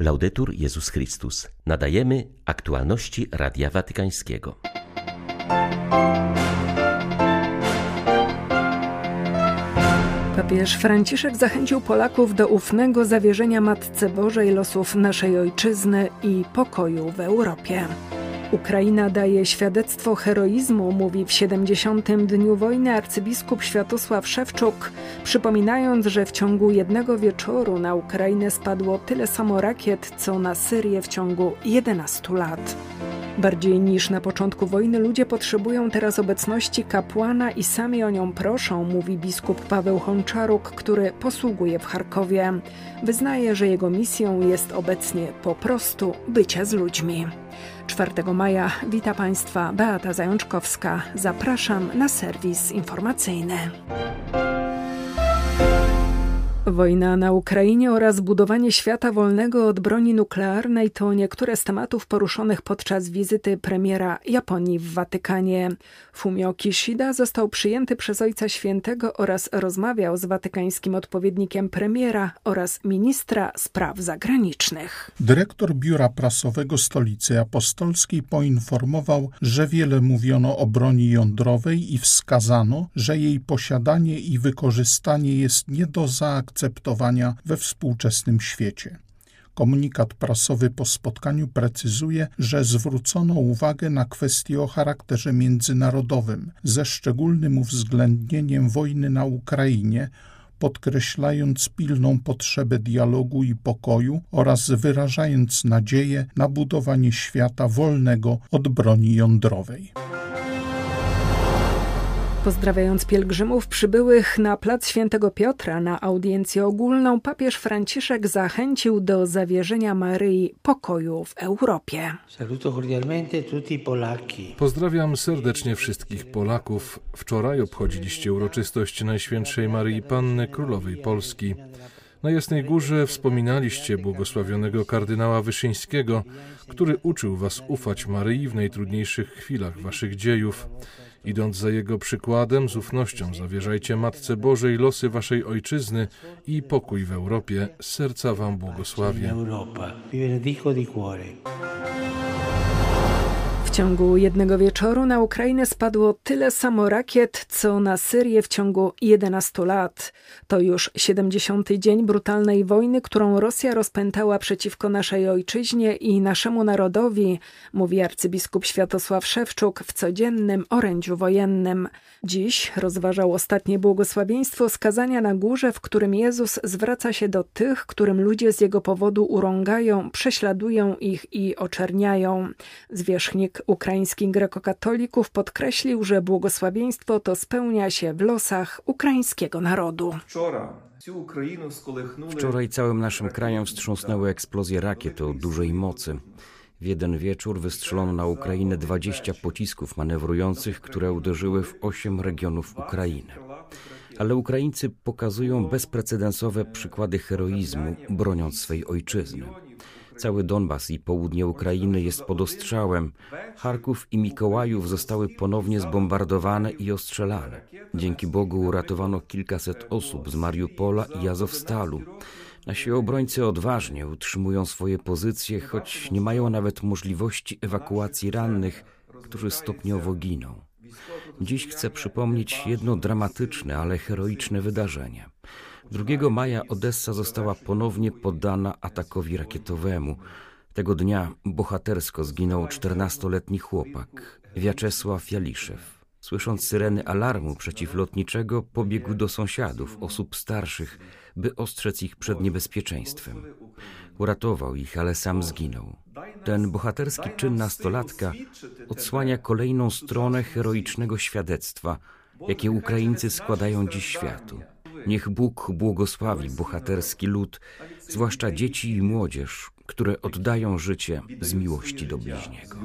Laudetur Jezus Chrystus. Nadajemy aktualności Radia Watykańskiego. Papież Franciszek zachęcił Polaków do ufnego zawierzenia Matce Bożej losów naszej ojczyzny i pokoju w Europie. Ukraina daje świadectwo heroizmu, mówi w 70. dniu wojny arcybiskup Światosław Szewczuk, przypominając, że w ciągu jednego wieczoru na Ukrainę spadło tyle samo rakiet, co na Syrię w ciągu 11 lat. Bardziej niż na początku wojny ludzie potrzebują teraz obecności kapłana i sami o nią proszą, mówi biskup Paweł Honczaruk, który posługuje w Charkowie. Wyznaje, że jego misją jest obecnie po prostu bycie z ludźmi. 4 maja wita Państwa Beata Zajączkowska. Zapraszam na serwis informacyjny. Wojna na Ukrainie oraz budowanie świata wolnego od broni nuklearnej to niektóre z tematów poruszonych podczas wizyty premiera Japonii w Watykanie. Fumio Kishida został przyjęty przez Ojca Świętego oraz rozmawiał z watykańskim odpowiednikiem premiera oraz ministra spraw zagranicznych. Dyrektor Biura Prasowego Stolicy Apostolskiej poinformował, że wiele mówiono o broni jądrowej i wskazano, że jej posiadanie i wykorzystanie jest nie do zaakceptowania zaakceptowania we współczesnym świecie. Komunikat prasowy po spotkaniu precyzuje, że zwrócono uwagę na kwestie o charakterze międzynarodowym, ze szczególnym uwzględnieniem wojny na Ukrainie, podkreślając pilną potrzebę dialogu i pokoju oraz wyrażając nadzieję na budowanie świata wolnego od broni jądrowej. Pozdrawiając pielgrzymów przybyłych na plac Świętego Piotra na audiencję ogólną, papież Franciszek zachęcił do zawierzenia Maryi pokoju w Europie. Pozdrawiam serdecznie wszystkich Polaków. Wczoraj obchodziliście uroczystość Najświętszej Maryi Panny Królowej Polski. Na Jasnej Górze wspominaliście błogosławionego kardynała Wyszyńskiego, który uczył was ufać Maryi w najtrudniejszych chwilach waszych dziejów. Idąc za jego przykładem, z ufnością zawierzajcie Matce Bożej losy waszej ojczyzny i pokój w Europie. Serca wam błogosławię. W ciągu jednego wieczoru na Ukrainę spadło tyle samo rakiet, co na Syrię w ciągu 11 lat. To już 70. dzień brutalnej wojny, którą Rosja rozpętała przeciwko naszej ojczyźnie i naszemu narodowi, mówi arcybiskup Światosław Szewczuk w codziennym orędziu wojennym. Dziś rozważał ostatnie błogosławieństwo skazania na górze, w którym Jezus zwraca się do tych, którym ludzie z jego powodu urągają, prześladują ich i oczerniają. Zwierzchnik ukraińskich grekokatolików podkreślił, że błogosławieństwo to spełnia się w losach ukraińskiego narodu. Wczoraj całym naszym krajem wstrząsnęły eksplozje rakiet o dużej mocy. W jeden wieczór wystrzelono na Ukrainę 20 pocisków manewrujących, które uderzyły w 8 regionów Ukrainy. Ale Ukraińcy pokazują bezprecedensowe przykłady heroizmu, broniąc swej ojczyzny. Cały Donbas i południe Ukrainy jest pod ostrzałem. Charków i Mikołajów zostały ponownie zbombardowane i ostrzelane. Dzięki Bogu uratowano kilkaset osób z Mariupola i Azowstalu. Nasi obrońcy odważnie utrzymują swoje pozycje, choć nie mają nawet możliwości ewakuacji rannych, którzy stopniowo giną. Dziś chcę przypomnieć jedno dramatyczne, ale heroiczne wydarzenie. 2 maja Odessa została ponownie poddana atakowi rakietowemu. Tego dnia bohatersko zginął 14-letni chłopak, Wiaczesław Jaliszew. Słysząc syreny alarmu przeciwlotniczego, pobiegł do sąsiadów, osób starszych, by ostrzec ich przed niebezpieczeństwem. Uratował ich, ale sam zginął. Ten bohaterski czyn nastolatka odsłania kolejną stronę heroicznego świadectwa, jakie Ukraińcy składają dziś światu. Niech Bóg błogosławi bohaterski lud, zwłaszcza dzieci i młodzież, które oddają życie z miłości do bliźniego.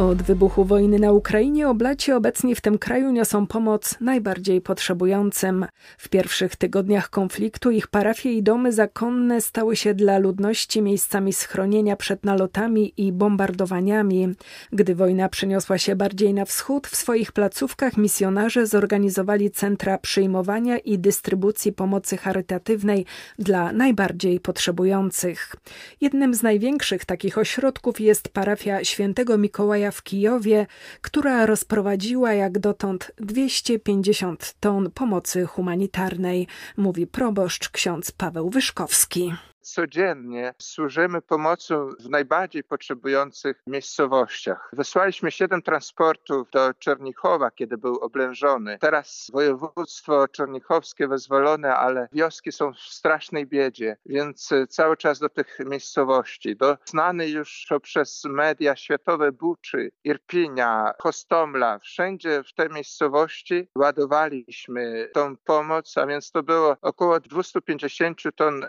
Od wybuchu wojny na Ukrainie oblaci obecni w tym kraju niosą pomoc najbardziej potrzebującym. W pierwszych tygodniach konfliktu ich parafie i domy zakonne stały się dla ludności miejscami schronienia przed nalotami i bombardowaniami. Gdy wojna przeniosła się bardziej na wschód, w swoich placówkach misjonarze zorganizowali centra przyjmowania i dystrybucji pomocy charytatywnej dla najbardziej potrzebujących. Jednym z największych takich ośrodków jest parafia świętego Mikołaja w Kijowie, która rozprowadziła jak dotąd 250 ton pomocy humanitarnej, mówi proboszcz ksiądz Paweł Wyszkowski codziennie służymy pomocą w najbardziej potrzebujących miejscowościach. Wysłaliśmy siedem transportów do Czernichowa, kiedy był oblężony. Teraz województwo czernichowskie wyzwolone, ale wioski są w strasznej biedzie, więc cały czas do tych miejscowości. Do znanej już przez media światowe Buczy, Irpinia, Hostomla, wszędzie w te miejscowości ładowaliśmy tą pomoc, a więc to było około 250 ton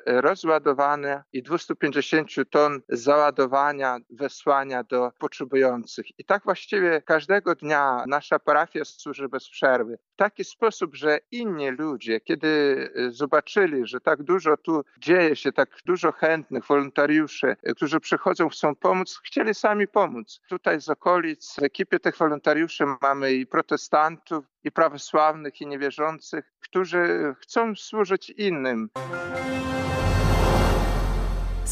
i 250 ton załadowania, wysłania do potrzebujących. I tak właściwie każdego dnia nasza parafia służy bez przerwy. W taki sposób, że inni ludzie, kiedy y, zobaczyli, że tak dużo tu dzieje się, tak dużo chętnych wolontariuszy, y, którzy przychodzą, chcą pomóc, chcieli sami pomóc. Tutaj z okolic w ekipie tych wolontariuszy mamy i protestantów, i prawosławnych, i niewierzących, którzy chcą służyć innym.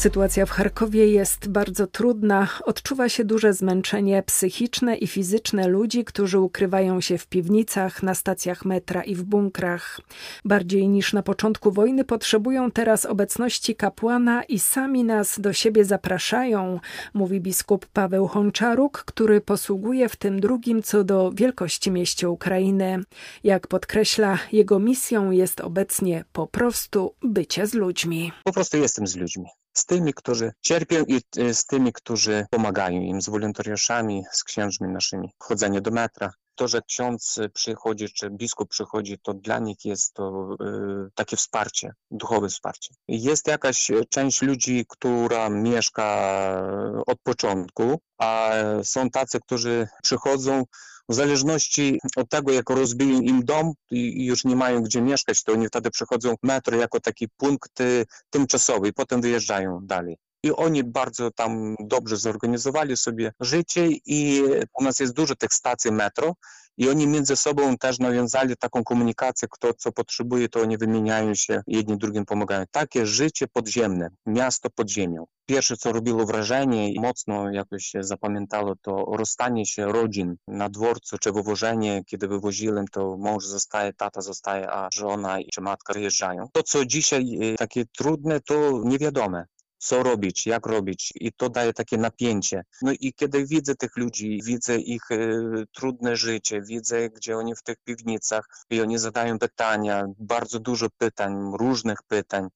Sytuacja w Charkowie jest bardzo trudna. Odczuwa się duże zmęczenie psychiczne i fizyczne ludzi, którzy ukrywają się w piwnicach, na stacjach metra i w bunkrach. Bardziej niż na początku wojny potrzebują teraz obecności kapłana i sami nas do siebie zapraszają, mówi biskup Paweł Honczaruk, który posługuje w tym drugim co do wielkości mieście Ukrainy. Jak podkreśla, jego misją jest obecnie po prostu bycie z ludźmi. Po prostu jestem z ludźmi z tymi, którzy cierpią i e, z tymi, którzy pomagają im, z wolontariuszami, z księżmi naszymi, chodzenie do metra. To, że ksiądz przychodzi, czy biskup przychodzi, to dla nich jest to y, takie wsparcie, duchowe wsparcie. Jest jakaś część ludzi, która mieszka od początku, a są tacy, którzy przychodzą w zależności od tego, jak rozbiją im dom i już nie mają gdzie mieszkać, to oni wtedy przychodzą metro jako taki punkt tymczasowy i potem wyjeżdżają dalej. I oni bardzo tam dobrze zorganizowali sobie życie i u nas jest dużo tych stacji metro i oni między sobą też nawiązali taką komunikację, kto co potrzebuje, to oni wymieniają się, jedni drugim pomagają. Takie życie podziemne, miasto pod ziemią. Pierwsze, co robiło wrażenie i mocno jakoś się zapamiętało, to rozstanie się rodzin na dworcu czy wywożenie. Kiedy wywoziłem, to mąż zostaje, tata zostaje, a żona czy matka wyjeżdżają. To, co dzisiaj y, takie trudne, to niewiadome co robić, jak robić i to daje takie napięcie. No i kiedy widzę tych ludzi, widzę ich y, trudne życie, widzę, gdzie oni w tych piwnicach i oni zadają pytania, bardzo dużo pytań, różnych pytań.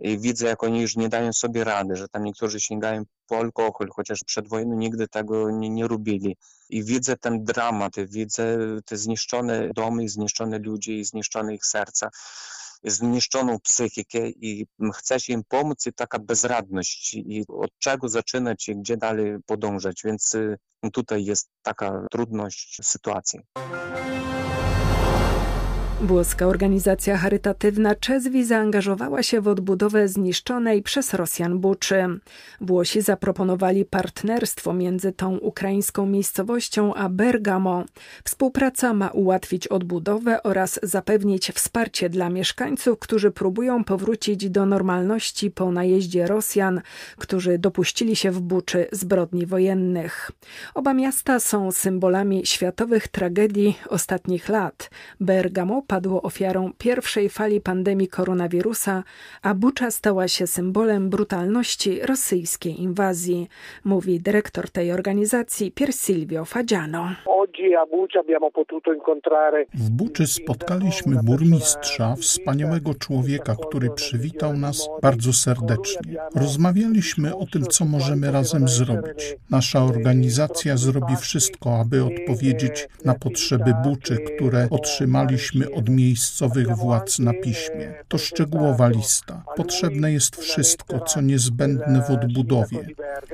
I widzę, jak oni już nie dają sobie rady, że tam niektórzy sięgają po alkohol, chociaż przed wojną nigdy tego nie, nie robili. I widzę ten dramat, widzę te zniszczone domy, zniszczone ludzi, zniszczone ich serca zniszczoną psychikę i chce im pomóc i taka bezradność i od czego zaczynać i gdzie dalej podążać, więc y, tutaj jest taka trudność sytuacji. Włoska organizacja charytatywna Czezwi zaangażowała się w odbudowę zniszczonej przez Rosjan Buczy. Włosi zaproponowali partnerstwo między tą ukraińską miejscowością a Bergamo. Współpraca ma ułatwić odbudowę oraz zapewnić wsparcie dla mieszkańców, którzy próbują powrócić do normalności po najeździe Rosjan, którzy dopuścili się w Buczy zbrodni wojennych. Oba miasta są symbolami światowych tragedii ostatnich lat. Bergamo padło ofiarą pierwszej fali pandemii koronawirusa, a Bucza stała się symbolem brutalności rosyjskiej inwazji, mówi dyrektor tej organizacji Pier Silvio Fagiano. W Buczy spotkaliśmy burmistrza, wspaniałego człowieka, który przywitał nas bardzo serdecznie. Rozmawialiśmy o tym, co możemy razem zrobić. Nasza organizacja zrobi wszystko, aby odpowiedzieć na potrzeby Buczy, które otrzymaliśmy od miejscowych władz na piśmie. To szczegółowa lista. Potrzebne jest wszystko, co niezbędne w odbudowie,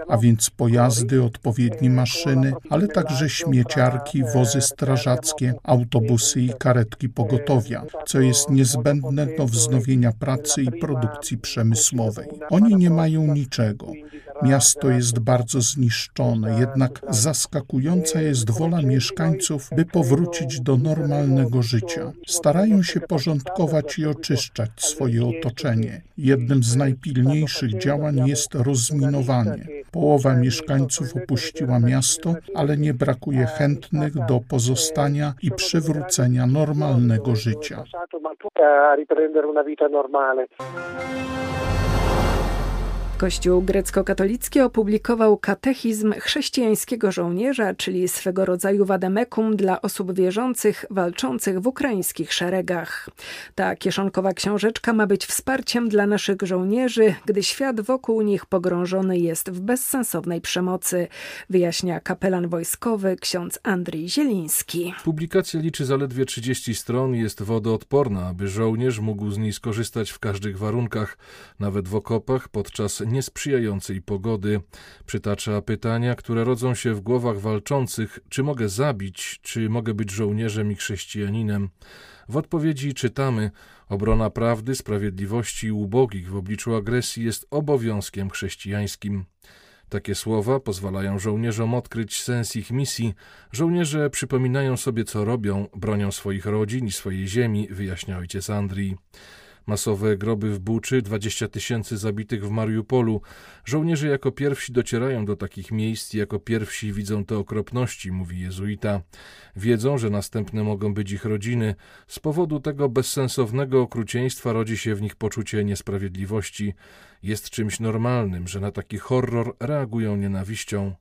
a więc pojazdy, odpowiednie maszyny, ale także śmieciarki, wozy strażackie, autobusy i karetki pogotowia, co jest niezbędne do wznowienia pracy i produkcji przemysłowej. Oni nie mają niczego. Miasto jest bardzo zniszczone, jednak zaskakująca jest wola mieszkańców, by powrócić do normalnego życia. Starają się porządkować i oczyszczać swoje otoczenie. Jednym z najpilniejszych działań jest rozminowanie. Połowa mieszkańców opuściła miasto, ale nie brakuje chętnych do pozostania i przywrócenia normalnego życia. Kościół grecko-katolicki opublikował katechizm chrześcijańskiego żołnierza, czyli swego rodzaju wademekum dla osób wierzących walczących w ukraińskich szeregach. Ta kieszonkowa książeczka ma być wsparciem dla naszych żołnierzy, gdy świat wokół nich pogrążony jest w bezsensownej przemocy, wyjaśnia kapelan wojskowy ksiądz Andrzej Zieliński. Publikacja liczy zaledwie 30 stron jest wodoodporna, aby żołnierz mógł z niej skorzystać w każdych warunkach, nawet w okopach podczas niesprzyjającej pogody. Przytacza pytania, które rodzą się w głowach walczących: czy mogę zabić, czy mogę być żołnierzem i chrześcijaninem? W odpowiedzi czytamy: Obrona prawdy, sprawiedliwości i ubogich w obliczu agresji jest obowiązkiem chrześcijańskim. Takie słowa pozwalają żołnierzom odkryć sens ich misji. Żołnierze przypominają sobie, co robią, bronią swoich rodzin i swojej ziemi, wyjaśnia ojciec Andrii. Masowe groby w Buczy, 20 tysięcy zabitych w Mariupolu. Żołnierze jako pierwsi docierają do takich miejsc i jako pierwsi widzą te okropności, mówi jezuita. Wiedzą, że następne mogą być ich rodziny. Z powodu tego bezsensownego okrucieństwa rodzi się w nich poczucie niesprawiedliwości. Jest czymś normalnym, że na taki horror reagują nienawiścią.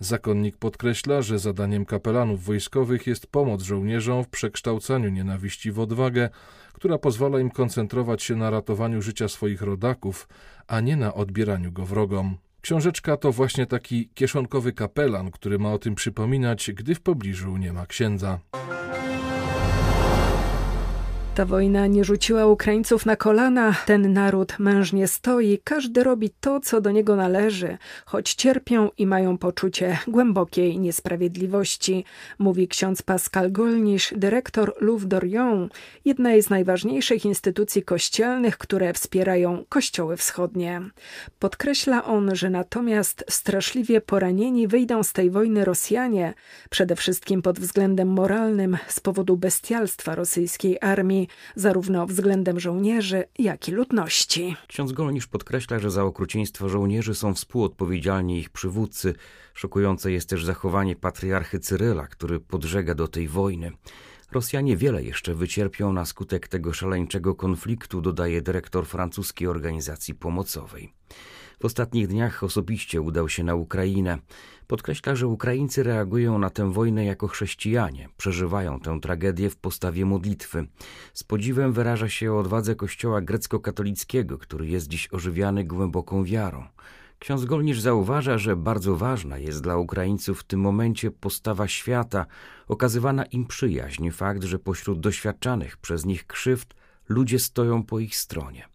Zakonnik podkreśla, że zadaniem kapelanów wojskowych jest pomoc żołnierzom w przekształcaniu nienawiści w odwagę, która pozwala im koncentrować się na ratowaniu życia swoich rodaków, a nie na odbieraniu go wrogom. Książeczka to właśnie taki kieszonkowy kapelan, który ma o tym przypominać, gdy w pobliżu nie ma księdza. Ta wojna nie rzuciła Ukraińców na kolana. Ten naród mężnie stoi, każdy robi to, co do niego należy, choć cierpią i mają poczucie głębokiej niesprawiedliwości, mówi ksiądz Pascal Golnisz, dyrektor Louvre d'Orient, jednej z najważniejszych instytucji kościelnych, które wspierają kościoły wschodnie. Podkreśla on, że natomiast straszliwie poranieni wyjdą z tej wojny Rosjanie, przede wszystkim pod względem moralnym z powodu bestialstwa rosyjskiej armii, zarówno względem żołnierzy, jak i ludności. Ksiądz Golnisz podkreśla, że za okrucieństwo żołnierzy są współodpowiedzialni ich przywódcy. Szokujące jest też zachowanie patriarchy Cyryla, który podżega do tej wojny. Rosjanie wiele jeszcze wycierpią na skutek tego szaleńczego konfliktu, dodaje dyrektor francuskiej organizacji pomocowej. W ostatnich dniach osobiście udał się na Ukrainę. Podkreśla, że Ukraińcy reagują na tę wojnę jako chrześcijanie, przeżywają tę tragedię w postawie modlitwy. Z podziwem wyraża się o odwadze kościoła grecko-katolickiego, który jest dziś ożywiany głęboką wiarą. Ksiądz Golnisz zauważa, że bardzo ważna jest dla Ukraińców w tym momencie postawa świata, okazywana im przyjaźń, fakt, że pośród doświadczanych przez nich krzywd ludzie stoją po ich stronie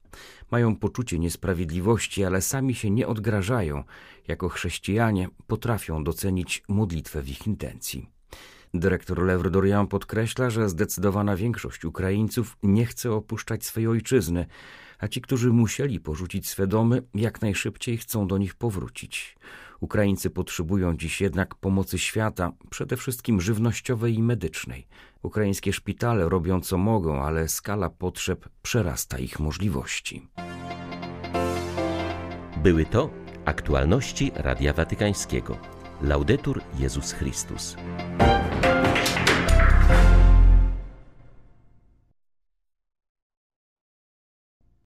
mają poczucie niesprawiedliwości, ale sami się nie odgrażają. Jako chrześcijanie potrafią docenić modlitwę w ich intencji. Dyrektor Lewr Dorian podkreśla, że zdecydowana większość Ukraińców nie chce opuszczać swej ojczyzny, a ci, którzy musieli porzucić swe domy, jak najszybciej chcą do nich powrócić. Ukraińcy potrzebują dziś jednak pomocy świata, przede wszystkim żywnościowej i medycznej. Ukraińskie szpitale robią co mogą, ale skala potrzeb przerasta ich możliwości. Były to aktualności Radia Watykańskiego. Laudetur Jezus Chrystus.